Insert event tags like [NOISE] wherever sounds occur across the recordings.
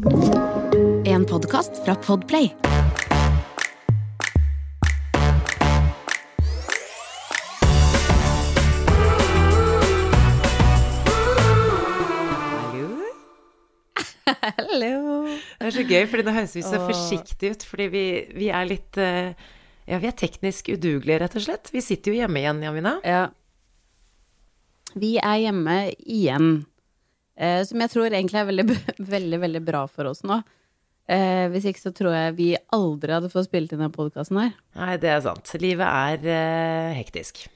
En podkast fra Podplay. Hallo. Det er så gøy, fordi nå høres vi så forsiktig forsiktige ut. Fordi vi, vi er litt eh, Ja, vi er teknisk udugelige, rett og slett. Vi sitter jo hjemme igjen, Jamina. Ja. Vi er hjemme igjen. Eh, som jeg tror egentlig er veldig, [LAUGHS] veldig, veldig bra for oss nå. Eh, hvis ikke så tror jeg vi aldri hadde fått spilt inn den podkasten her. Nei, det er sant. Livet er eh, hektisk.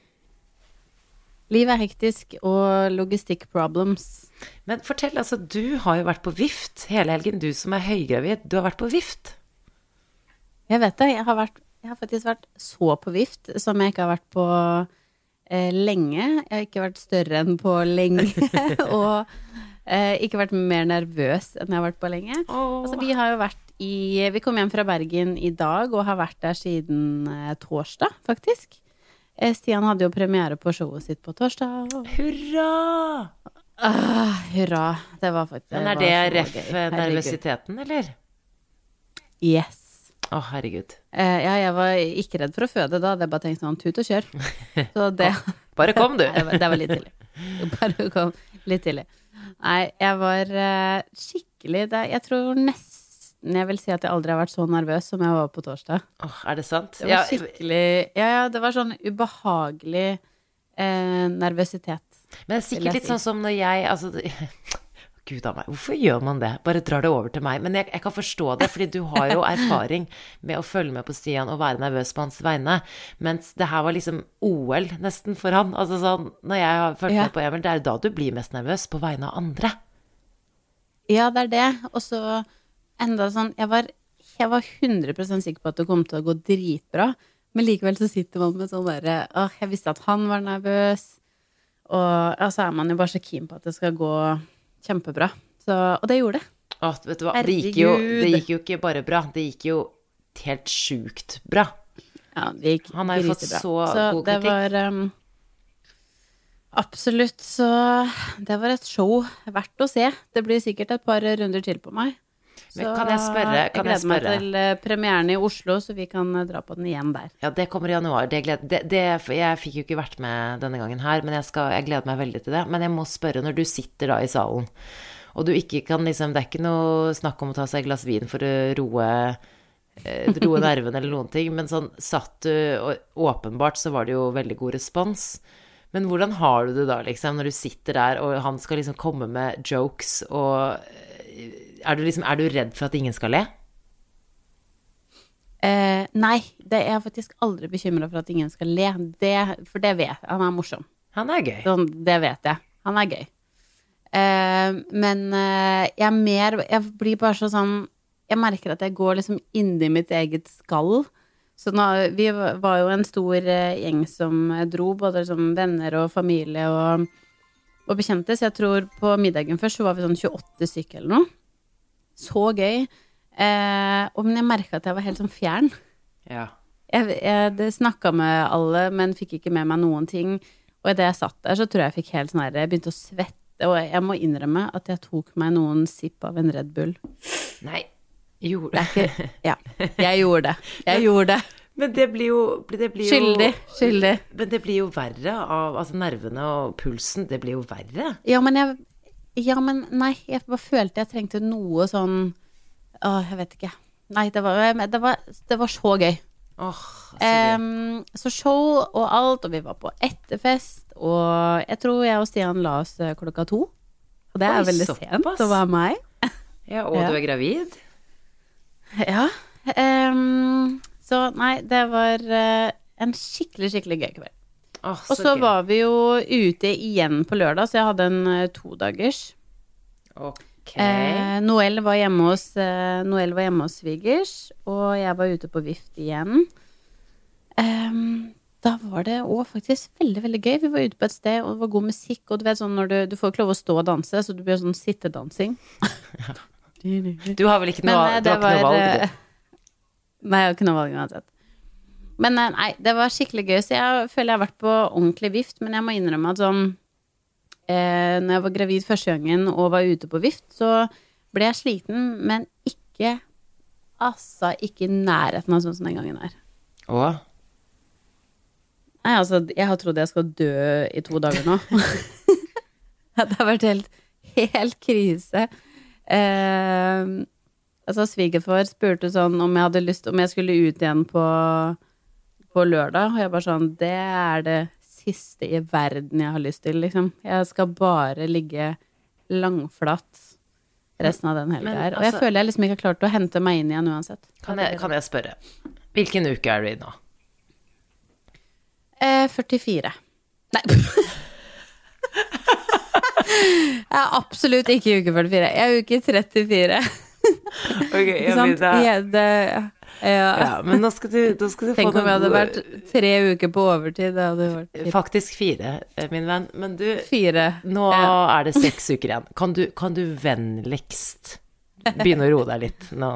Livet er hektisk og logistikk problems. Men fortell, altså, du har jo vært på vift hele helgen. Du som er høygravid, du har vært på vift. Jeg vet det. Jeg har, vært, jeg har faktisk vært så på vift som jeg ikke har vært på eh, lenge. Jeg har ikke vært større enn på lenge. [LAUGHS] [LAUGHS] og eh, ikke vært mer nervøs enn jeg har vært på lenge. Altså, vi har jo vært i Vi kom hjem fra Bergen i dag og har vært der siden eh, torsdag, faktisk. Eh, Stian hadde jo premiere på showet sitt på torsdag. Hurra! Ah, hurra. Det var faktisk Men er det, det ref. Herregud. nervøsiteten, eller? Yes. Å, herregud. Eh, ja, jeg var ikke redd for å føde da. Jeg bare tenkte sånn tut og kjør. [LAUGHS] Så det Bare kom, du. [LAUGHS] Det var, det var litt tidlig. Bare kom litt tidlig. Nei, jeg var uh, skikkelig det, Jeg tror nesten jeg vil si at jeg aldri har vært så nervøs som jeg var på torsdag. Åh, er det sant? Det var skikkelig Ja, ja, det var sånn ubehagelig eh, nervøsitet. Men det er sikkert litt sånn som når jeg altså, [LAUGHS] Gud a meg, hvorfor gjør man det? Bare drar det over til meg. Men jeg, jeg kan forstå det, fordi du har jo erfaring med å følge med på Stian og være nervøs på hans vegne. Mens det her var liksom OL nesten for han. Altså sånn, når jeg har fulgt Ja. med på Emil, det er da du blir mest nervøs på vegne av andre. Ja, det er det. Og så enda sånn Jeg var, jeg var 100% sikker på at det kom til å gå dritbra. Men likevel så sitter man med sånn derre Åh, jeg visste at han var nervøs. Og så så er man jo bare så keen på at det skal gå kjempebra. Så, og det gjorde det. Åh, vet du hva, det gikk, jo, det gikk jo ikke bare bra, det gikk jo helt sjukt bra. Ja, det gikk Han har jo fått grisebra. så god det kritikk. var um, Absolutt. Så det var et show verdt å se. Det blir sikkert et par runder til på meg. Men kan jeg spørre- kan jeg gleder meg spørre? til eh, premieren i Oslo, så vi kan eh, dra på den igjen der. Ja, det kommer i januar. Det gleder, det, det, jeg fikk jo ikke vært med denne gangen her, men jeg, skal, jeg gleder meg veldig til det. Men jeg må spørre, når du sitter da i salen, og du ikke kan liksom Det er ikke noe snakk om å ta seg et glass vin for å roe eh, roe nervene eller noen ting, men sånn satt du Og åpenbart så var det jo veldig god respons. Men hvordan har du det da, liksom, når du sitter der, og han skal liksom komme med jokes, og er du liksom Er du redd for at ingen skal le? Eh, nei, det er jeg faktisk aldri bekymra for at ingen skal le. Det, for det vet jeg. Han er morsom. Han er gøy. Sånn, det vet jeg. Han er gøy. Eh, men eh, jeg er mer Jeg blir bare så sånn Jeg merker at jeg går liksom inni mitt eget skall. Så nå, vi var jo en stor eh, gjeng som dro, både som venner og familie og, og bekjente, så jeg tror på middagen først så var vi sånn 28 stykker eller noe. Så gøy. Eh, og, men jeg merka at jeg var helt sånn fjern. Ja. Jeg, jeg snakka med alle, men fikk ikke med meg noen ting. Og idet jeg satt der, så tror jeg jeg fikk helt sånn herre Jeg begynte å svette, og jeg må innrømme at jeg tok meg noen sipp av en Red Bull. Nei, gjorde Det ikke Ja, jeg gjorde det. Jeg gjorde det. Men det blir jo det blir jo, Skyldig. Skyldig. Men det blir jo verre av Altså nervene og pulsen, det blir jo verre. Ja, men jeg Ja, men nei, jeg bare følte jeg trengte noe sånn Å, jeg vet ikke. Nei, det var, det var, det var så gøy. Oh, så gøy. Em, så show og alt, og vi var på etterfest, og jeg tror jeg og Stian la oss eh, klokka to. Og det er Oi, veldig såpass. sent å være meg. ja, og ja. du er gravid? Ja. Um, så nei, det var uh, en skikkelig, skikkelig gøy kveld. Åh, Og så var vi jo ute igjen på lørdag, så jeg hadde en uh, todagers. Okay. Eh, Noel var hjemme hos eh, Noel var hjemme hos svigers, og jeg var ute på vift igjen. Em, da var det òg faktisk veldig, veldig gøy. Vi var ute på et sted, og det var god musikk. Og du vet sånn når du, du får ikke lov å stå og danse, så du blir sånn sittedansing. [LAUGHS] Du har vel ikke noe, Men, du har ikke noe valg, eh, du? [LAUGHS] Nei, jeg har ikke noe valg uansett. Men eh, nei, det var skikkelig gøy. Så jeg føler jeg har vært på ordentlig vift, men jeg må innrømme at sånn eh, Når jeg var gravid første gangen og var ute på vift, så ble jeg sliten, men ikke Altså ikke i nærheten av sånn som den gangen her. Og Nei, altså, jeg har trodd jeg skal dø i to dager nå. [LAUGHS] [LAUGHS] det har vært helt, helt krise. Eh, altså, svigerfar spurte sånn om jeg hadde lyst Om jeg skulle ut igjen på, på lørdag, og jeg bare sånn Det er det siste i verden jeg har lyst til, liksom. Jeg skal bare ligge langflatt resten av den helga her. Og jeg altså- føler jeg liksom ikke har klart å hente meg inn igjen uansett. kan jeg, kan jeg spørre, hvilken uke er du i nå? Eh, 44. Nei. [LAUGHS] jeg er absolutt ikke i uke 44. Jeg er uke 34. Ok, jeg, det... Ja, det, ja. Men nå skal du, nå skal du få Tenk om jeg hadde vært tre uker på overtid. Faktisk fire, eh, min venn. Men du, fire. nå er det seks [LAUGHS] uker igjen. Kan du, kan du vennligst begynne å roe deg litt nå?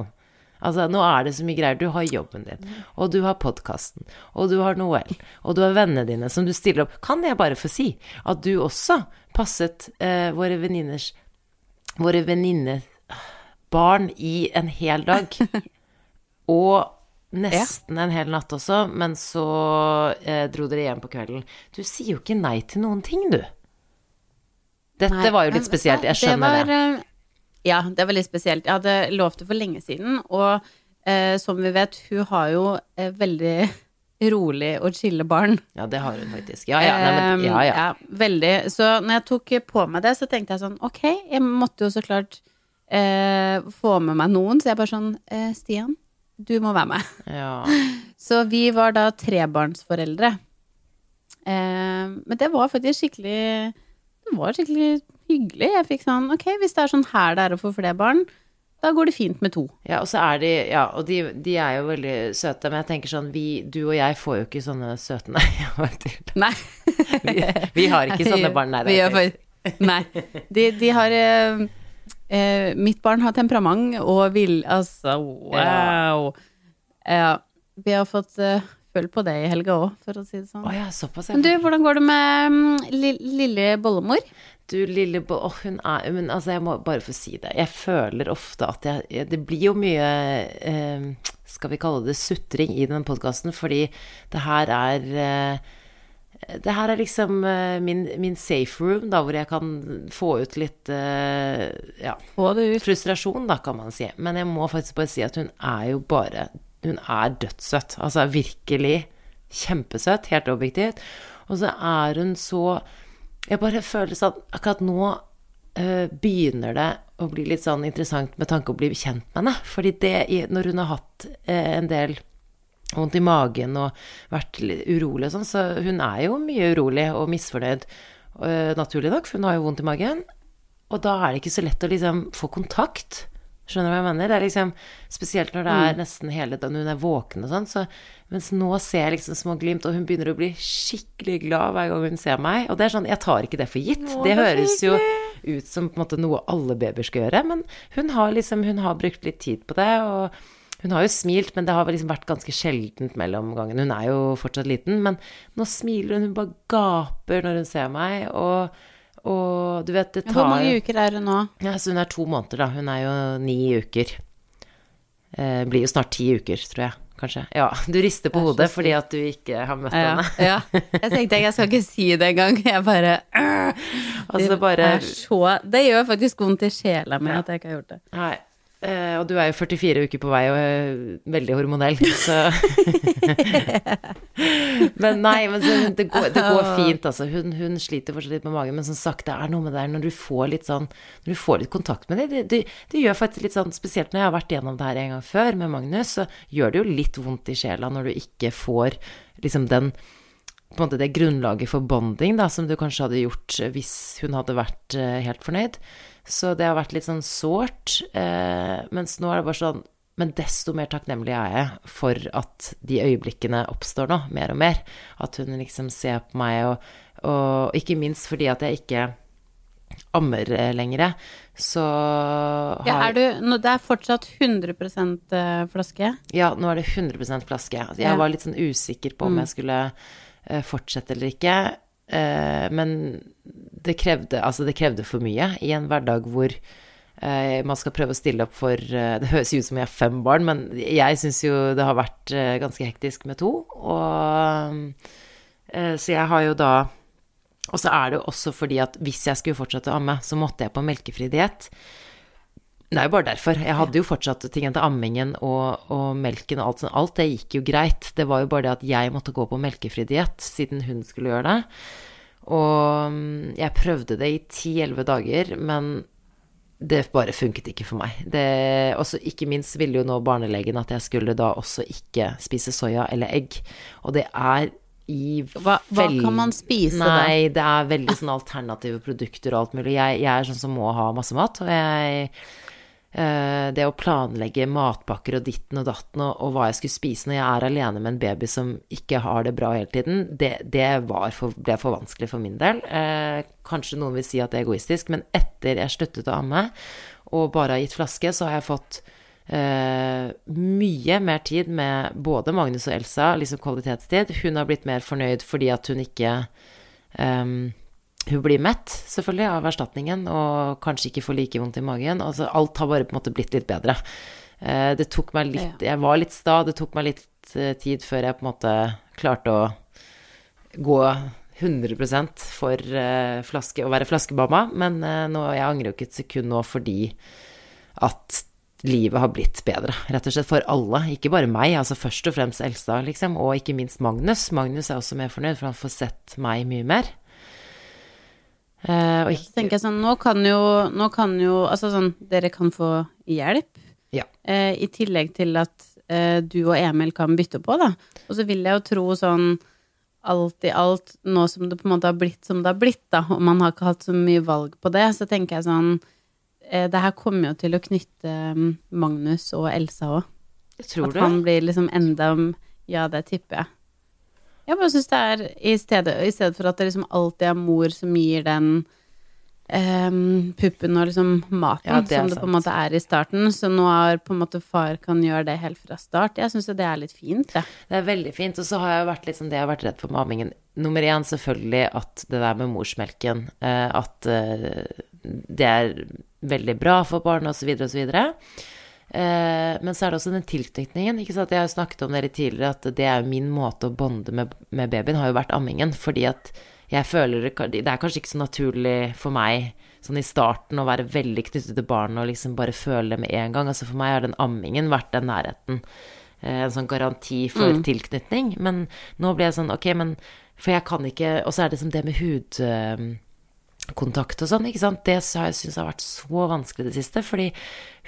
Altså, nå er det så mye greier. Du har jobben din, og du har podkasten, og du har Noel, og du har vennene dine som du stiller opp. Kan jeg bare få si at du også passet eh, våre venninners Våre venninnebarn i en hel dag? [LAUGHS] Og nesten en hel natt også, men så eh, dro dere hjem på kvelden. Du sier jo ikke nei til noen ting, du. Dette Nei, var jo litt spesielt, jeg skjønner det. det. Var, det. ja, det var litt spesielt. Jeg hadde lovt det for lenge siden, og eh, som vi vet, hun har jo eh, veldig [LAUGHS] rolig og chille barn. Ja, det har hun faktisk. Ja, ja, nei, men, ja, ja. ja. veldig. Så når jeg tok på meg det, så tenkte jeg sånn, ok, jeg måtte jo så klart eh, få med meg noen, så jeg bare sånn, eh, Stian, du må være med. ja. [LAUGHS] Så vi var da trebarnsforeldre. Eh, men det var faktisk skikkelig Det var skikkelig hyggelig. Jeg fikk sånn Ok, hvis det er sånn her det er å få flere barn, da går det fint med to. Ja, og så er de Ja, og de, de er jo veldig søte, men jeg tenker sånn vi, Du og jeg får jo ikke sånne søte [LAUGHS] Nei, jeg vet ikke. Nei. [LAUGHS] Vi, vi har ikke sånne barn, nei. Vi gjør for, nei. De, de har eh, eh, Mitt barn har temperament og vil Altså, wow. Ja. Vi har fått uh, følge på det i helga òg, for å si det sånn. Oh, ja, såpass. Men du, hvordan går det med um, li, lille bollemor? Du, lille bo... Oh, hun er Men altså, jeg må bare få si det. Jeg føler ofte at jeg Det blir jo mye eh, Skal vi kalle det sutring i den podkasten, fordi det her er eh, det her er liksom eh, min, min safe room, da, hvor jeg kan få ut litt eh, ja, Få det ut. frustrasjon, da, kan man si. Men jeg må faktisk bare si at hun er jo bare Hun er dødssøt. Altså virkelig kjempesøt, helt objektivt. Og så er hun så Jeg bare føler sånn Akkurat nå eh, begynner det å bli litt sånn interessant med tanke på å bli kjent med henne. Fordi det, når hun har hatt en del vondt i magen og vært urolig og sånn, så hun er jo mye urolig og misfornøyd, eh, naturlig nok, for hun har jo vondt i magen. Og da er det ikke så lett å liksom få kontakt. Skjønner du hva jeg mener? Det er liksom Spesielt når det er nesten hele dagen hun er våken og sånn. Så, mens nå ser jeg liksom små glimt, og hun begynner å bli skikkelig glad hver gang hun ser meg. Og det er sånn, jeg tar ikke det for gitt. Nå, det det høres jo ut som på en måte noe alle babyer skal gjøre, men hun har liksom Hun har brukt litt tid på det, og hun har jo smilt, men det har liksom vært ganske sjeldent mellom gangene. Hun er jo fortsatt liten, men nå smiler hun, hun bare gaper når hun ser meg, og, og du vet, det tar Hvor mange uker er hun nå? ja, så hun er to måneder, da. Hun er jo ni uker. Eh, blir jo snart ti uker, tror jeg. Kanskje. Ja, du rister på Det hodet fordi at du ikke har møtt Ja, henne. ja. Jeg tenkte jeg skal ikke si det engang. Jeg bare øh, [LAUGHS] Altså bare er så Det gjør faktisk vondt i sjela mi Ja. at jeg ikke har gjort det. Nei. Eh, og du er jo 44 uker på vei og er veldig hormonell, så [LAUGHS] Men nei, men så, det, går, det går fint, altså. Hun, hun sliter fortsatt litt med magen, men som sagt, det er noe med det der når du får litt sånn Når du får litt kontakt med det, det, det, det gjør faktisk litt sånn Spesielt når jeg har vært gjennom det her en gang før med Magnus, så gjør det jo litt vondt i sjela når du ikke får liksom den på en måte det grunnlaget for bonding da, som du kanskje hadde gjort hvis hun hadde vært eh, helt fornøyd. Så det har vært litt sånn sårt. Eh, mens nå er det bare sånn Men desto mer takknemlig er jeg for at de øyeblikkene oppstår nå, mer og mer. At hun liksom ser på meg, og, og ikke minst fordi at jeg ikke ammer eh, lenger, så har Ja, er du, det er fortsatt 100 eh, flaske? Ja, nå er det 100% flaske. Jeg var litt sånn usikker på om jeg skulle eh, fortsette eller ikke. Eh, men det krevde, altså det krevde for mye i en hverdag hvor eh, man skal prøve å stille opp for eh, Det høres ut som jeg har fem barn, men jeg syns jo det har vært ganske hektisk med to. Og Så jeg har jo da Og så er det jo også fordi at hvis jeg skulle fortsette å amme, så måtte jeg på melkefri diett. Det er jo bare derfor. Jeg hadde jo fortsatt tingene til ammingen og, og melken og alt sånt. Alt det gikk jo greit. Det var jo bare det at jeg måtte gå på melkefri diett siden hun skulle gjøre det. Og mm, jeg prøvde det i ti-elleve dager, men det bare funket ikke for meg. Det, også, ikke minst ville jo nå barnelegen at jeg skulle da også ikke spise soya eller egg. Og det er i Hva, hva kan man spise da? Nei, det er veldig sånn alternative produkter og alt mulig. Jeg, jeg er sånn som må ha masse mat, og jeg det å planlegge matpakker og ditten og datten og, og, hva jeg skulle spise når jeg er alene med en baby som ikke har det bra hele tiden, det, det for, ble for vanskelig for min del. Eh, kanskje noen vil si at det er egoistisk, men etter jeg sluttet å amme og bare har gitt flaske, så har jeg fått eh, mye mer tid med både Magnus og Elsa, liksom kvalitetstid. Hun har blitt mer fornøyd fordi at hun ikke eh, hun blir mett, selvfølgelig, av erstatningen, og kanskje ikke får like vondt i magen. Altså, alt har bare på en måte blitt litt bedre. Eh, det tok meg litt Jeg var litt sta, det tok meg litt eh, tid før jeg på en måte klarte å gå 100 for uh, flaske, å være flaskebamma, men nå, jeg angrer jo ikke et sekund nå fordi at livet har blitt bedre, rett og slett for alle, ikke bare meg, altså først og fremst Elsa, liksom, og ikke minst Magnus. Magnus er også mer fornøyd, for han får sett meg mye mer. Uh, og ikke tenker jeg sånn, nå kan jo, nå kan jo Altså sånn, dere kan få hjelp. Ja. Uh, I tillegg til at uh, du og Emil kan bytte på, da. Og så vil jeg jo tro sånn alt i alt, nå som det på en måte har blitt som det har blitt, da, og man har ikke hatt så mye valg på det, så tenker jeg sånn Det her kommer jo til å knytte um, Magnus og Elsa òg. At han blir liksom enda Ja, det tipper jeg. Jeg bare syns det er i stedet, I stedet for at det liksom alltid er mor som gir den um, puppen og liksom maten, ja, som det sant. på en måte er i starten. Så nå er på en måte far kan gjøre det helt fra start. Jeg syns jo det er litt fint, det. Det er veldig fint. Og så har jeg vært litt sånn det jeg har vært redd for med ammingen. Nummer én selvfølgelig at det der med morsmelken, uh, at uh, det er veldig bra for barnet, osv., osv. Eh, men så er det også den tilknytningen. Ikke sant? Jeg har jo snakket om dere tidligere, at det er min måte å bonde med, med, babyen, har jo vært ammingen. Fordi at jeg føler Det er kanskje ikke så naturlig for meg sånn i starten å være veldig knyttet til barnet og liksom bare føle det med en gang. Altså for meg har den ammingen vært den nærheten. Eh, en sånn garanti for mm. tilknytning. Men nå blir jeg sånn, ok, men For jeg kan ikke Og så er det som det med hud eh, kontakt og sånn, ikke sant. Det har jeg syntes har vært så vanskelig det siste, fordi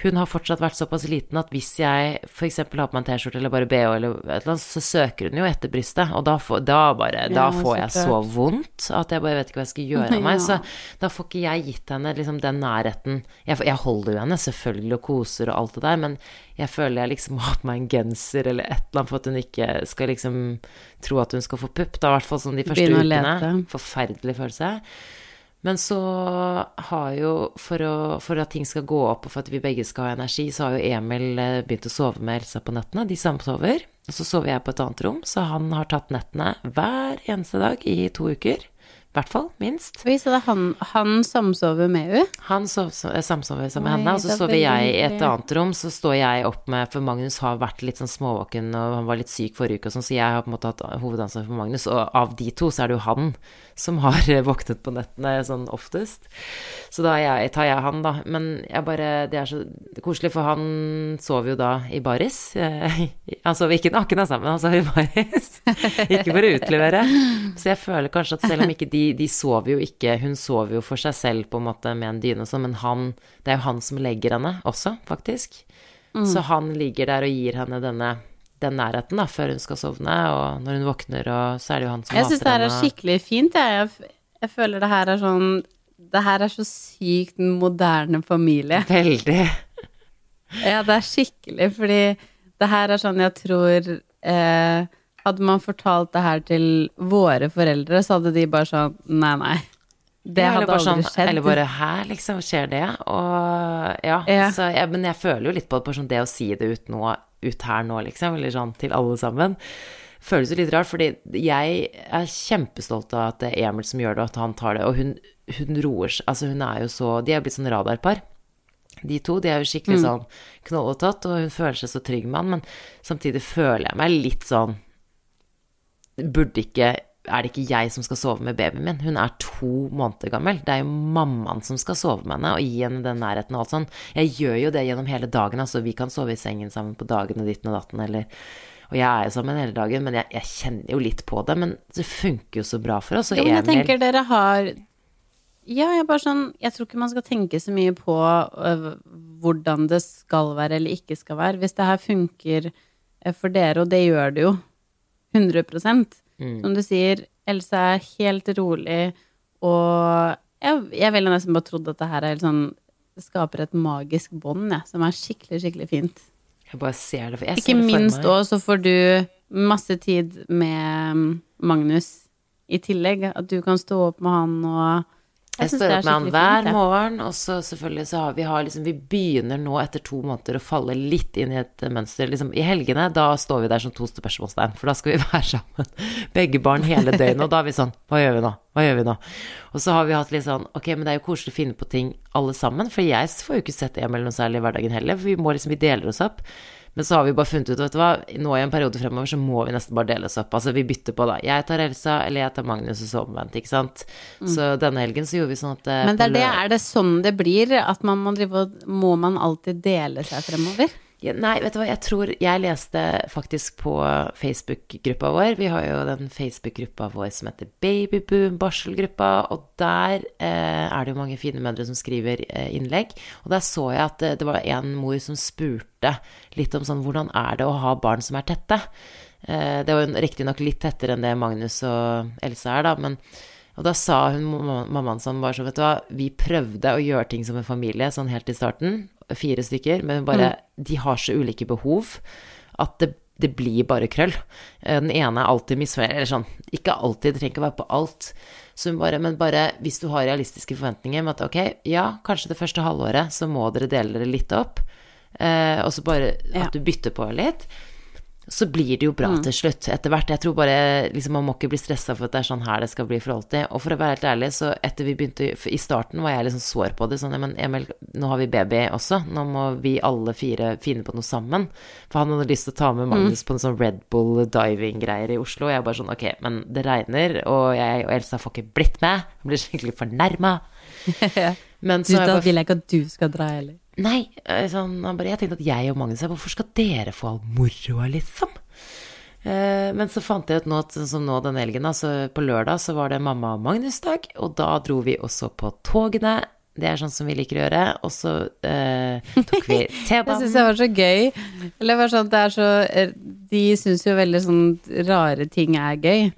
hun har fortsatt vært såpass liten at hvis jeg f.eks. har på meg en T-skjorte eller bare BH eller et eller annet, så søker hun jo etter brystet, og da, får, da bare Da ja, får jeg så vondt at jeg bare vet ikke hva jeg skal gjøre av [LAUGHS] meg. Ja. Så da får ikke jeg gitt henne liksom den nærheten. Jeg, jeg holder jo henne selvfølgelig og koser og alt det der, men jeg føler jeg liksom må ha på meg en genser eller et eller annet for at hun ikke skal liksom tro at hun skal få pupp. Da i hvert fall sånn de første ukene. Forferdelig følelse. Men så har jo, for, å, for, at ting skal gå opp, og for at vi begge skal ha energi, så har jo Emil eh, begynt å sove med Elsa på nettene. De samsover. Og så sover jeg på et annet rom, så han har tatt nettene hver eneste dag i to uker. I hvert fall, minst. Oi, så det er han, han samsover med henne? Han sov, samsover sammen med henne, og så sover jeg i et annet rom. Så står jeg opp med For Magnus har vært litt sånn småvåken, og han var litt syk forrige uke og sånn, så jeg har på en måte hatt hovedansvaret for Magnus. Og av de to så er det jo han som har [LAUGHS] våknet på nettene sånn oftest. Så da jeg, tar jeg han, da. Men jeg bare Det er så koselig, for han sover jo da i baris. [LAUGHS] Han sover ikke nakne sammen, han sover i baris. [LAUGHS] Ikke for å utlevere. Så jeg føler kanskje at selv om ikke de de, sover jo ikke Hun sover jo for seg selv på en måte med en dyne og sånn, men han Det er jo han som legger henne også, faktisk. Mm. Så han ligger der og gir henne denne den nærheten da, før hun skal sovne, og når hun våkner, og så er det jo han som Jeg syns det her er skikkelig fint, jeg. jeg. Jeg føler det her er sånn Det her er så sykt moderne familie. [LAUGHS] Veldig. Ja, det er skikkelig, fordi det her er sånn jeg tror eh, hadde man fortalt det her til våre foreldre, så hadde de bare sånn Nei, nei. Det ja, hadde aldri sånn, skjedd. Eller bare her, liksom, skjer det? Og ja, ja. Så, ja, Men jeg føler jo litt på det, sånn, det å si det uten nå, ut her nå, liksom, eller sånn til alle sammen, føles jo litt rart, fordi jeg er kjempestolt av at det er Emil som gjør det, og at han tar det, og hun, hun roer seg Altså, hun er jo så De er blitt sånn radarpar. De to de er jo skikkelig sånn knoll og tott, og hun føler seg så trygg med han, men samtidig føler jeg meg litt sånn Burde ikke er det ikke jeg som skal sove med babyen min? Hun er to måneder gammel. Det er jo mammaen som skal sove med henne og gi henne den nærheten og alt sånn. Jeg gjør jo det gjennom hele dagen, altså. Vi kan sove i sengen sammen på dagene ditten og datten, eller Og jeg er jo sammen hele dagen, men jeg, jeg kjenner jo litt på det. Men det funker jo så bra for oss. Og Jo, men jeg Emil tenker dere har Ja, jeg bare sånn Jeg tror ikke man skal tenke så mye på øh, hvordan det skal være eller ikke skal være. Hvis det her funker øh, for dere, og det gjør det jo 100 Mm. Som du sier, Else er helt rolig, og jeg, jeg ville nesten bare trodd at det her er sånn Det skaper et magisk bånd, jeg, som er skikkelig, skikkelig fint. Jeg bare ser det for jeg Ikke ser det for minst òg så får du masse tid med mm, Magnus i tillegg. At du kan stå opp med han og Jeg står opp med han hver fint, morgen, og så selvfølgelig så har vi har liksom Vi begynner nå etter to måneder å falle litt inn i et mønster. Liksom i helgene, da står vi der som to spørsmålstegn, for da skal vi [LAUGHS] være sammen, begge barn hele døgnet, og da er vi sånn Hva gjør vi nå? Hva gjør vi nå? Og så har vi hatt litt sånn Ok, men det er jo koselig å finne på ting alle sammen, for jeg får jo ikke sett Emil noe særlig i hverdagen heller, for vi må liksom Vi deler oss opp. Men så har vi bare funnet ut, vet du hva, nå i en periode fremover så må vi nesten bare dele oss opp. Altså vi bytter på, da. Jeg tar Elsa, eller jeg tar Magnus og så omvendt, ikke sant. Så denne helgen så gjorde vi sånn at eh, Mm. Men det er det, er det sånn det blir? At man må drive og Må man alltid dele seg fremover? Nei, vet du hva, jeg tror Jeg leste faktisk på Facebook-gruppa vår. Vi har jo den Facebook-gruppa vår som heter Babyboom, barselgruppa, og der eh, er det jo mange fine mødre som skriver eh, innlegg. Og der så jeg at det, det var en mor som spurte litt om sånn Hvordan er det å ha barn som er tette? Eh, det var jo riktignok litt tettere enn det Magnus og Elsa er, da, men og da sa hun, mammaen sånn bare sånn, vet du hva, vi prøvde å gjøre ting som en familie sånn helt i starten, fire stykker, men bare, de har så ulike behov at det, det blir bare krøll. Eh, Den ene er alltid misfornøyd, eller sånn, ikke alltid, det trenger ikke å være på alt. Så bare, men bare hvis du har realistiske forventninger med at ok, ja, kanskje det første halvåret så må dere dele dere litt opp, eh, og så bare Ja. at du bytter på litt, så blir det jo bra Mm. til slutt, etter hvert. Jeg tror bare liksom, man må ikke bli stressa for at det er sånn her det skal bli for alltid. Og for å være helt ærlig, så etter vi begynte I starten var jeg liksom sår på det. Sånn, men Emil, nå har vi baby også. Nå må vi alle fire finne på noe sammen. For han hadde lyst til å ta med Magnus på en sånn Red Bull diving-greier i Oslo. Og jeg bare sånn, ok, men det regner, og jeg og Elsa får ikke blitt med. Jeg blir skikkelig fornærma. [LAUGHS] Men så Du, da vil jeg ikke at du skal dra heller. Nei, eh, sånn, jeg tenkte at jeg og Magnus Hvorfor skal dere få all moroa, liksom? Eh, men så fant jeg ut nå, sånn som nå den helgen, altså på lørdag så var det mamma og Magnus-dag, og da dro vi også på togene. Det er sånn som vi liker å gjøre. Og så eh, tok vi Jeg syns [LAUGHS] T-banen. det var så gøy. Eller bare sånn, det er så De syns jo veldig sånn rare ting er gøy.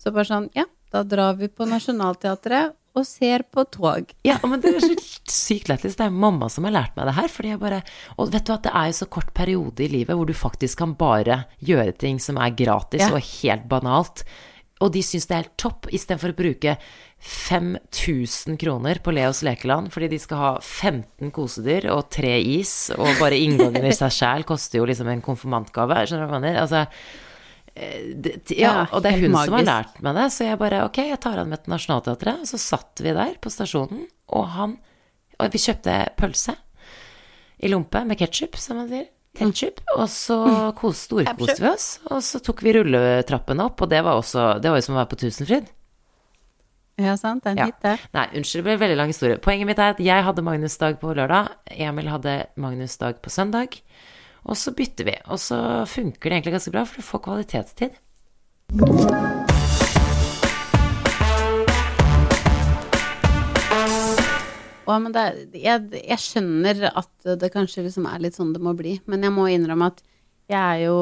Så bare sånn, ja, da drar vi på Nationaltheatret og ser på tog. Ja, men det er så sykt lættis. Det er mamma som har lært meg det her. Fordi jeg bare Og vet du at det er jo så kort periode i livet hvor du faktisk kan bare gjøre ting som er gratis Ja. og helt banalt. Og de syns det er helt topp, istedenfor å bruke 5000 kroner på Leos lekeland fordi de skal ha 15 kosedyr og tre is, og bare inngangen i seg [LAUGHS] sjæl koster jo liksom en konfirmantgave. Skjønner du hva jeg mener? Altså, ja, Ja, og det er hun som har lært meg det, så jeg bare ok, jeg tar han med til Nationaltheatret. Så satt vi der på stasjonen, og han Og vi kjøpte pølse i lompe med ketsjup, som man sier. Ketchup, og så kos, storkoste vi oss. Og så tok vi rulletrappene opp, og det var også Det var jo som å være på Tusenfryd. Ja, sant? Det er en Ja. hit, det. Nei, unnskyld, det ble en veldig lang historie. Poenget mitt er at jeg hadde Magnus-dag på lørdag, Emil hadde Magnus-dag på søndag. Og så bytter vi, og så funker det egentlig ganske bra, for du får kvalitetstid. Å, men det, jeg, jeg skjønner at det kanskje liksom er litt sånn det må bli, men jeg må innrømme at jeg er jo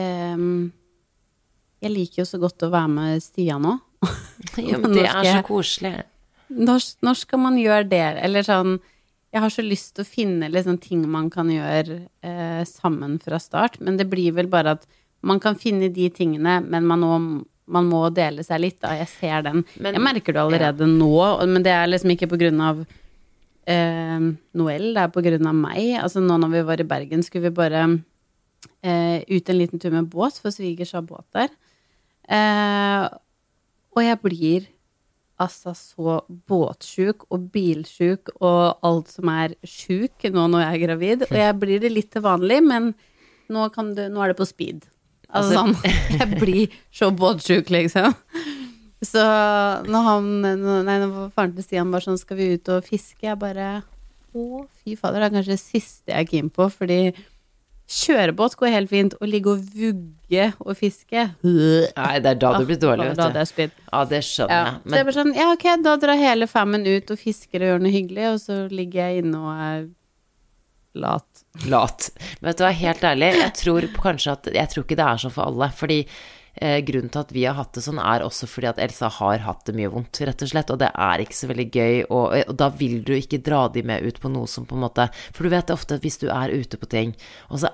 ehm, Jeg liker jo så godt å være med Stian òg. [LAUGHS] Ja, men det er så koselig. Når, når skal man gjøre det? Eller sånn Jeg har så lyst til å finne liksom ting man kan gjøre eh, sammen fra start, men det blir vel bare at man kan finne de tingene, men man, må, man må dele seg litt, da. Jeg ser den. Men- jeg merker det allerede nå, men det er liksom ikke på grunn av eh, Noel, det er på grunn av meg. Altså nå når vi var i Bergen, skulle vi bare eh, ut en liten tur med båt, for svigers har båt der. Eh, og jeg blir altså så båtsjuk og bilsjuk og alt som er sjuk nå når jeg er gravid. Og jeg blir det litt til vanlig, men nå, kan du, nå er det på speed. Altså, Altså- sånn [LAUGHS] Jeg blir så båtsjuk, liksom. Så når han Nei, når faren til Stian bare sånn Skal vi ut og fiske? Jeg bare Å, fy fader, det er kanskje det siste jeg er keen på, fordi kjørebåt går helt fint. Å ligge og vugge og fiske Nei, det er da du blir dårlig, vet du. Ja, det skjønner Ja. jeg. Så jeg Men bare sånn, ja ok, da drar hele fammen ut og fisker og gjør noe hyggelig, og så ligger jeg inne og er lat. lat. Men vet du hva, helt ærlig, jeg tror kanskje at Jeg tror ikke det er sånn for alle. Fordi eh, grunnen til at vi har hatt det sånn, er også fordi at Elsa har hatt det mye vondt, rett og slett. Og det er ikke så veldig gøy, og, og da vil du ikke dra de med ut på noe som på en måte For du vet ofte at hvis du er ute på ting, og så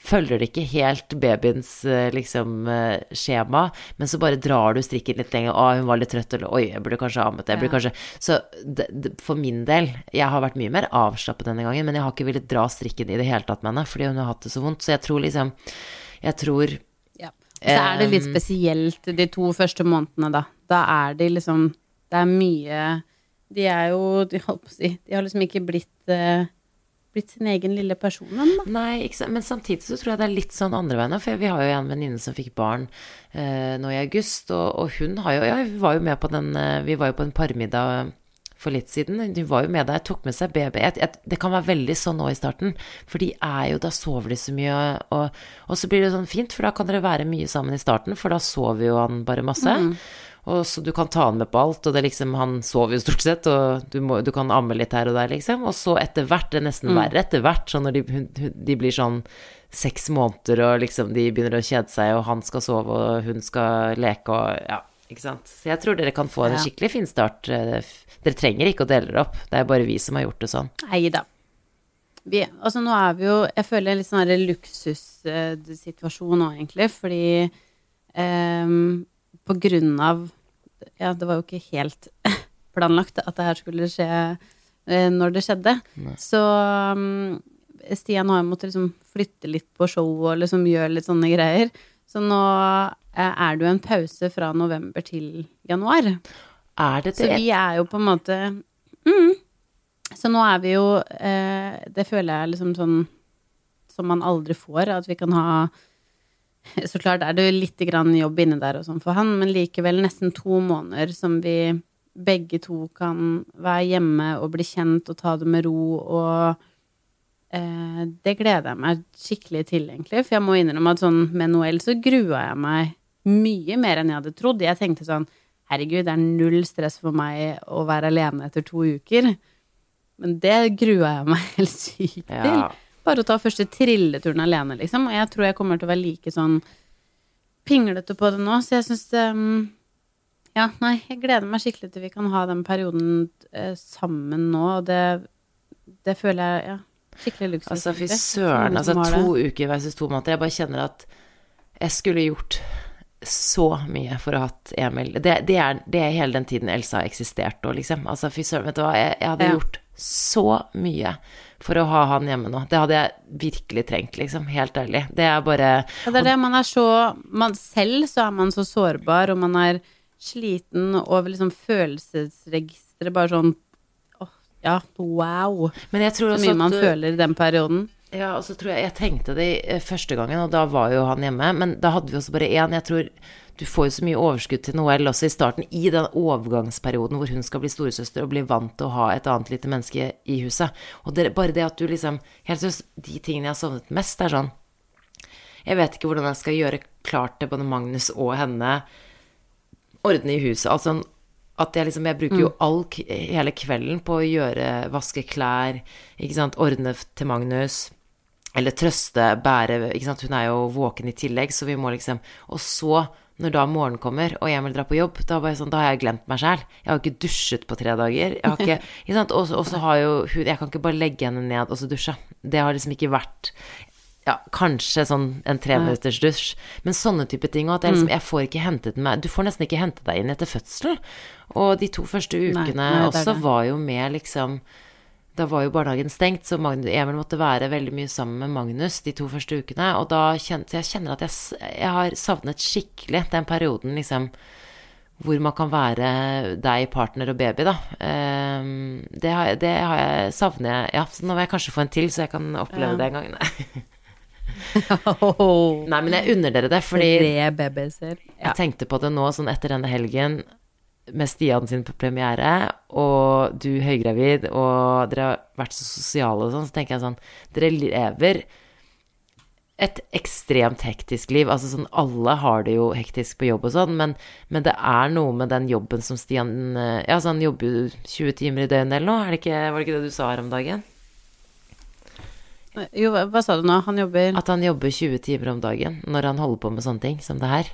følger det ikke helt babyens eh, liksom eh, skjema, men så bare drar du strikken litt lenger. 'Å, hun var litt trøtt', eller 'oi, jeg burde kanskje ammet det', jeg burde kanskje Så det, det, for min del, jeg har vært mye mer avslappet denne gangen, men jeg har ikke villet dra strikken i det hele tatt med henne, fordi hun har hatt det så vondt. Så jeg tror liksom Jeg tror. Så er det litt spesielt de to første månedene, da. Da er de liksom Det er mye De er jo De si De har liksom ikke blitt uh, Blitt sin egen lille person ennå. Nei. Men samtidig så tror jeg det er litt sånn andre veien. For vi har jo en venninne som fikk barn eh, nå i august, og, og hun har jo Ja, vi var jo med på den eh, Vi var jo på en parmiddag for litt siden. Hun var jo med deg, tok med seg baby. Jeg, det kan være veldig sånn nå i starten, for de er jo Da sover de så mye, og, og så blir det sånn fint, for da kan dere være mye sammen i starten, for da sover jo han bare masse. Og så du kan ta han med på alt, og det liksom, han sover jo stort sett, og du, må, du kan amme litt her og der, liksom. Og så etter hvert, det er nesten verre etter hvert, sånn når de, de blir sånn seks måneder, og liksom de begynner å kjede seg, og han skal sove, og hun skal leke, og ja, ikke sant. Så jeg tror dere kan få en Ja. skikkelig fin start. Eh, Dere trenger ikke å dele det opp, det er bare vi som har gjort det sånn. Nei da. Vi, altså nå er vi jo Jeg føler litt sånn luksussituasjon nå, egentlig, fordi ehm, på grunn av Ja, det var jo ikke helt [LAUGHS] planlagt at det her skulle skje eh, når det skjedde. Så um, Stian har jo måttet liksom flytte litt på show og liksom gjøre litt sånne greier. Så nå eh, er det jo en pause fra november til januar. Er det Så vi er jo på en måte mm. Så nå er vi jo eh, Det føler jeg liksom sånn som man aldri får, at vi kan ha Så klart er det jo litt grann jobb inne der og sånn for han, men likevel nesten to måneder som vi begge to kan være hjemme og bli kjent og ta det med ro og eh, Det gleder jeg meg skikkelig til, egentlig. For jeg må innrømme at sånn med Noel så grua jeg meg mye mer enn jeg hadde trodd. Jeg tenkte sånn Herregud, det er null stress for meg å være alene etter to uker. Men det grua jeg meg [LAUGHS] helt sykt til. Ja. Bare å ta første trilleturen alene, liksom. Og jeg tror jeg kommer til å være like sånn pinglete på det nå, så jeg syns det mm, Ja, nei, jeg gleder meg skikkelig til vi kan ha den perioden eh, sammen nå, og det, det føler jeg Ja, skikkelig luksus. Altså, fy søren. Altså, to uker versus to måneder. Jeg bare kjenner at jeg skulle gjort så mye for å ha hatt Emil. Det, det, er, det er hele den tiden Elsa har eksistert og liksom. Altså, fy søren, vet du hva. Jeg, jeg hadde Ja. gjort så mye for å ha han hjemme nå. Det hadde jeg virkelig trengt, liksom. Helt ærlig. Det er bare Ja, det er det. Man er så man, Selv så er man så sårbar, og man er sliten over liksom følelsesregisteret. Bare sånn ja, wow. Men jeg tror Så mye man du, føler i den perioden. Ja, og så tror jeg Jeg tenkte det eh, første gangen, og da var jo han hjemme. Men da hadde vi også bare én. Jeg tror du får jo så mye overskudd til Noëlle også i starten, i den overgangsperioden hvor hun skal bli storesøster og bli vant til å ha et annet lite menneske i huset. Og det, bare det at du liksom Helt seriøst, de tingene jeg har savnet mest, er sånn Jeg vet ikke hvordan jeg skal gjøre klart til både Magnus og henne. Ordne i huset. Altså at jeg liksom Jeg bruker jo all, hele kvelden på å gjøre Vaske klær, ikke sant, ordne til Magnus. Eller trøste, bære ikke sant? Hun er jo våken i tillegg, så vi må liksom Og så, når da morgenen kommer, og jeg vil dra på jobb, da, bare sånn, da har jeg glemt meg sjæl. Jeg har ikke dusjet på tre dager. Jeg har ikke, [LAUGHS] ikke sant? Og, så- og så har jo hun Jeg kan ikke bare legge henne ned og så dusje. Det har liksom ikke vært ja, kanskje sånn en treminutters dusj. Men sånne type ting. Og at jeg, liksom, jeg får ikke hentet meg Du får nesten ikke hente deg inn etter fødsel. Og de to første ukene nei, er også det. var jo med liksom da var jo barnehagen stengt, så Magnus, Emil måtte være veldig mye sammen med Magnus de to første ukene. Og da kjente jeg kjenner at jeg, jeg har savnet skikkelig den perioden liksom hvor man kan være deg, partner og baby, da. Ehm, det, har, det har jeg savner jeg Ja, så nå vil jeg kanskje få en til, så jeg kan oppleve Ja. det en gang. Nei, [LAUGHS] [LAUGHS] men jeg unner dere det, fordi Tre babyer. Ja. jeg tenkte på det nå sånn etter denne helgen med Stian sin premiere, og du høygravid, og dere har vært så sosiale og sånn, så tenker jeg sånn Dere lever et ekstremt hektisk liv. Altså sånn alle har det jo hektisk på jobb og sånn, men, men det er noe med den jobben som Stian eh, Ja, så han jobber jo 20 timer i døgnet eller noe, er det ikke, var det ikke det du sa her om dagen? Jo, hva, sa du nå? Han jobber At han jobber 20 timer om dagen når han holder på med sånne ting som det her.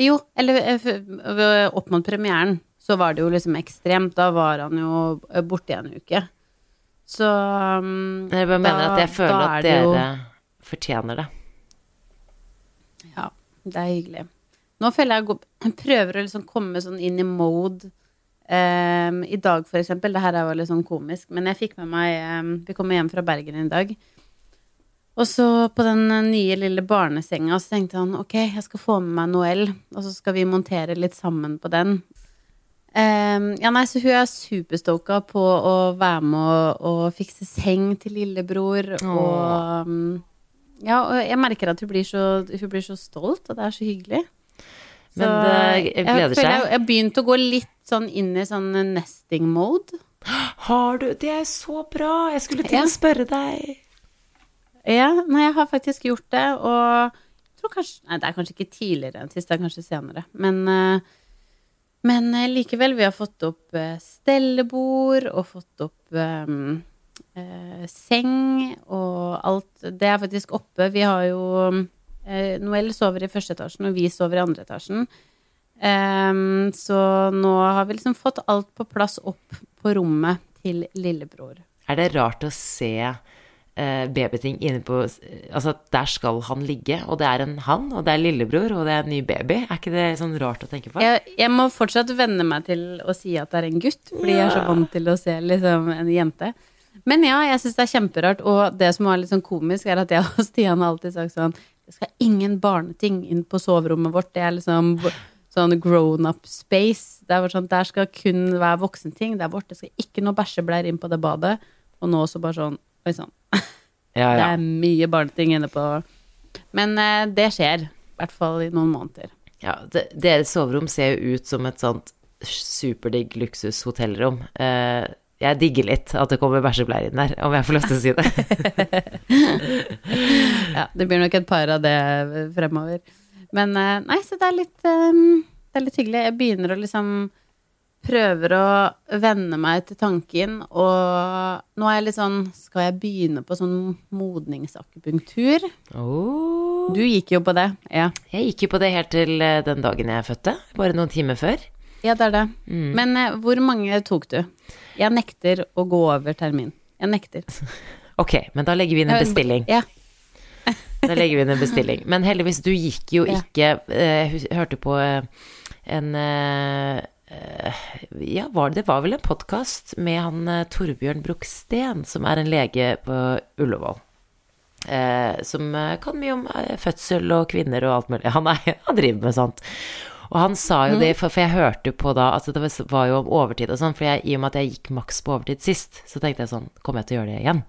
Jo, eller eh, ved- opp mot premieren så var det jo liksom ekstremt. Da var han jo eh, borte i en uke. Så um, Jeg bare mener da- at jeg føler at dere jo- fortjener det. Ja, det er hyggelig. Nå føler jeg at jeg prøver å liksom komme sånn inn i mode. Ehm, I dag, for eksempel. Det her er jo litt sånn komisk, men jeg fikk med meg um, Vi kommer hjem fra Bergen i dag. Og så på den nye lille barnesenga så tenkte han ok, jeg skal få med meg Noel, og så skal vi montere litt sammen på den. Um, ja, nei, så hun er superstoka på å være med og, og fikse seng til lillebror. Og um, ja, og jeg merker at hun blir, så, hun blir så stolt, og det er så hyggelig. Men det gleder jeg seg. Jeg, jeg begynt å gå litt sånn inn i sånn nesting mode. Har du Det er så bra! Jeg skulle til Ja. å spørre deg. Ja, nei, jeg har faktisk gjort det, og jeg tror kanskje Nei, det er kanskje ikke tidligere enn sist, det er kanskje senere. Men, eh, men eh, likevel, vi har fått opp eh, stellebord og fått opp um, eh, seng og alt. Det er faktisk oppe. Vi har jo eh, Noel sover i første etasjen, og vi sover i andre etasjen. Um, så nå har vi liksom fått alt på plass opp på rommet til lillebror. Er det rart å se uh, babyting inne på Altså, der skal han ligge, og det er en han, og det er lillebror, og det er en ny baby. Er ikke det sånn rart å tenke på? Jeg, jeg må fortsatt venne meg til å si at det er en gutt, fordi jeg er så vant til å se liksom en jente. Men ja, jeg syns det er kjemperart, og det som var litt sånn komisk, er at jeg og Stian har alltid sagt sånn Det skal ingen barneting inn på soverommet vårt. Det er liksom sånn grown up space. Det er sånn, Der skal kun være voksenting. Det er vårt. Det skal ikke noe bæsjebleier inn på det badet. Og nå så bare sånn Oi sann. [LAUGHS] Ja, Det er mye barneting inne på Men eh, det skjer. I hvert fall i noen måneder. ja det, deres soverom ser jo ut som et sånt superdigg luksushotellrom. Eh, jeg digger litt at det kommer bæsjebleier inn der, om jeg får lov til å si det. [LAUGHS] Ja, det blir nok et par av det fremover. Men eh, nei, så det er litt eh, Det er litt hyggelig. Jeg begynner å liksom Prøver å venne meg til tanken, og nå er jeg litt sånn Skal jeg begynne på sånn modningsakupunktur? Oh. Du gikk jo på det. Ja. Jeg gikk jo på det helt til eh, den dagen jeg fødte, bare noen timer før. Ja, det er det. Mm. Men eh, hvor mange tok du? Jeg nekter å gå over termin. Jeg nekter. [LAUGHS] Ok, men da legger vi inn en bestilling. Ja. [LAUGHS] Da legger vi inn en bestilling. Men heldigvis, du gikk jo ikke eh, Hørte på eh, en eh, Ja, var det, det var vel en podkast med han Torbjørn Bruksten, som er en lege på Ullevål. Eh, som kan mye om fødsel og kvinner og alt mulig. Han, er, [LAUGHS] han driver med sånt. Og han sa jo det, for, for jeg hørte på da at det var- jo om overtid og sånn, for jeg, i og med at jeg gikk maks på overtid sist, så tenkte jeg sånn, kommer jeg til å gjøre det igjen?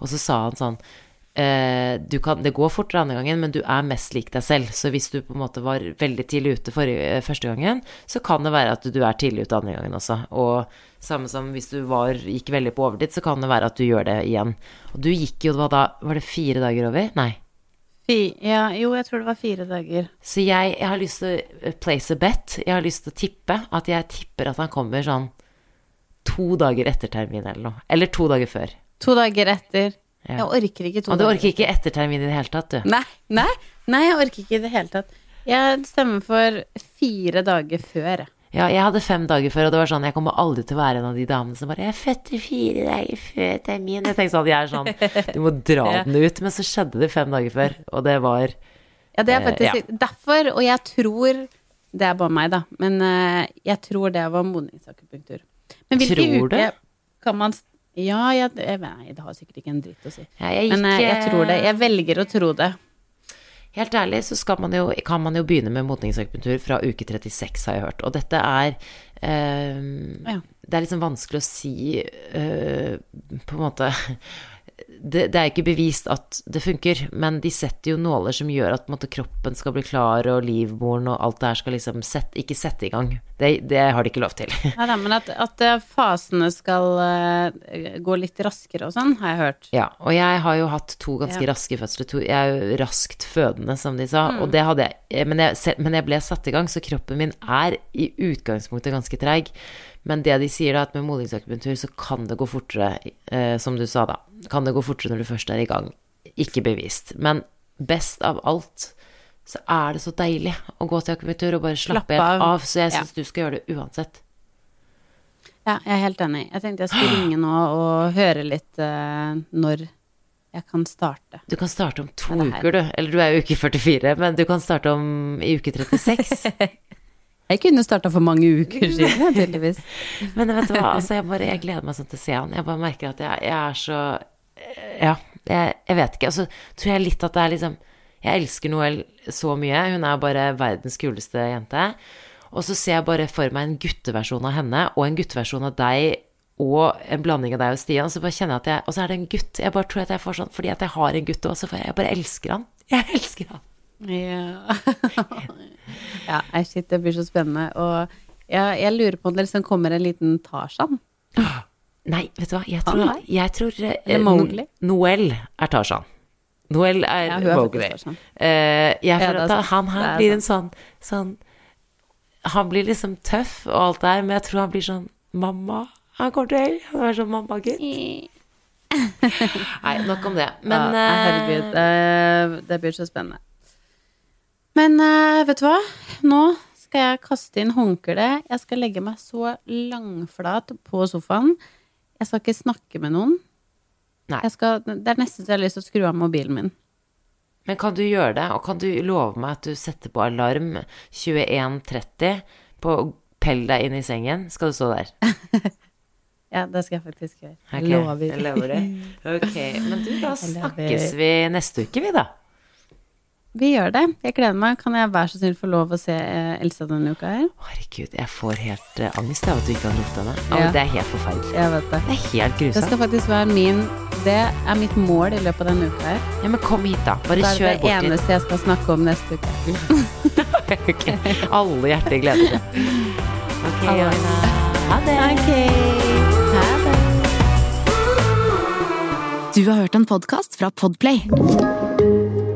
Og så sa han sånn, eh, du kan, det går fortere andre gangen, men du er mest lik deg selv, så hvis du på en måte var veldig tidlig ute forrige, eh, første gangen, så kan det være at du er tidlig ute andre gangen også. Og samme som hvis du var, gikk veldig på overtid, så kan det være at du gjør det igjen. Og du gikk jo, da, var det fire dager over? Nei. Ja, jo, jeg tror det var fire dager. Så jeg, jeg har lyst til å eh, place a bet. Jeg har lyst til å tippe at jeg tipper at han kommer sånn to dager etter termin eller noe. Eller to dager før. To dager etter. Ja. Jeg orker ikke to Og du dager. orker ikke etter termin i det hele tatt, du. Nei, nei, nei, jeg orker ikke i det hele tatt. Jeg stemmer for fire dager før. Jeg. Ja, jeg hadde fem dager før, og det var sånn Jeg kommer aldri til å være en av de damene som bare 'Jeg er født i fire dager før termin'. Jeg tenkte sånn, jeg er sånn Du må dra [LAUGHS] den ut. Men så skjedde det fem dager før, og det var Ja, det er Eh, ja. derfor, og jeg tror Det er bare meg, da, men eh, jeg tror det var modningsakupunktur. Men hvilke Tror du? uke kan man Ja, jeg, jeg, nei, det har sikkert ikke en dritt å si. ja, jeg, Men eh, jeg tror det. eh, Jeg velger å tro det. Helt ærlig så man jo, kan man jo begynne med modningsakupunktur fra uke 36, har jeg hørt. Og dette er eh, Ja. Det er liksom vanskelig å si eh, på en måte det, det er ikke bevist at det funker, men de setter jo nåler som gjør at måte, kroppen skal bli klar, og livmoren og alt det her skal liksom sett, ikke sette i gang. Det, det har de ikke lov til. Nei da, men at, at eh, fasene skal uh, gå litt raskere og sånn, har jeg hørt. Ja, og jeg har jo hatt to ganske Ja. raske fødsler. To, jeg er jo raskt fødende, som de sa. Og det hadde jeg men, jeg men jeg ble satt i gang, så kroppen min er i utgangspunktet ganske treig. Men det de sier da, at med modningsakupunktur så kan det gå fortere, eh, som du sa da. Kan det gå fortere når du først er i gang. Ikke bevist. Men best av alt så er det så deilig å gå til akupunktur og bare slappe av. av. Så jeg Ja. du skal gjøre det uansett. Ja, jeg er helt enig. Jeg tenkte jeg skulle ringe nå og høre litt eh, når jeg kan starte. Du kan starte om to uker, du. Eller du er jo uke 44, men du kan starte om i uke 36. [LAUGHS] Jeg kunne starta for mange uker [LAUGHS] siden, tydeligvis. Men vet du hva, altså jeg bare, jeg gleder meg sånn til å se han. Jeg bare merker at jeg, jeg er så Ja, jeg, jeg vet ikke. Og så tror jeg litt at det er liksom Jeg elsker Noel så mye. Hun er bare verdens kuleste jente. Og så ser jeg bare for meg en gutteversjon av henne, og en gutteversjon av deg, og en blanding av deg og Stian. Så bare kjenner jeg at jeg Og så er det en gutt. Jeg bare tror at jeg får sånn Fordi at jeg har en gutt også, for jeg bare elsker han. Jeg elsker han. Ja. [LAUGHS] ja, nei, shit, det blir så spennende. Og jeg, jeg lurer på om det liksom kommer en liten Tarzan. Nei, vet du hva, jeg tror, her? jeg tror eh, Noel er Tarzan. Noel er Ja, Mowgli. Tarzan. Eh, jeg Ja, føler at han her er blir en sånn, sånn Han blir liksom tøff og alt det der, men jeg tror han blir sånn mamma. Han kommer til å være sånn mammagutt. [LAUGHS] Nei, nok om det. Men ja, eh, herregud, det, det blir så spennende. Men uh, vet du hva? Nå skal jeg kaste inn håndkleet. Jeg skal legge meg så langflat på sofaen. Jeg skal ikke snakke med noen. Skal, det er nesten så jeg har lyst til å skru av mobilen min. Men kan du gjøre det, og kan du love meg at du setter på alarm 21.30 på Pell deg inn i sengen? Skal du stå der? [LAUGHS] Ja, det skal jeg faktisk gjøre. Jeg lover. Lover det. [LAUGHS] Ok, men du, da snakkes vi neste uke, vi, da. Vi gjør det. Jeg gleder meg. Kan jeg være så snill få lov å se eh, Elsa denne uka her? Herregud, jeg får helt uh, angst av at du ikke har truffet henne. Ja. Det er helt forferdelig. Jeg vet det. Det er helt Det skal faktisk være min Det er mitt mål i løpet av denne uka her. Ja, men kom hit, da. Bare Det er dit. det er det eneste jeg skal snakke om neste uke. [LAUGHS] Ok. Alle hjerter gleder seg. Ok. Aina. Ha det. Ok. Ha det. Du har hørt en podkast fra Podplay.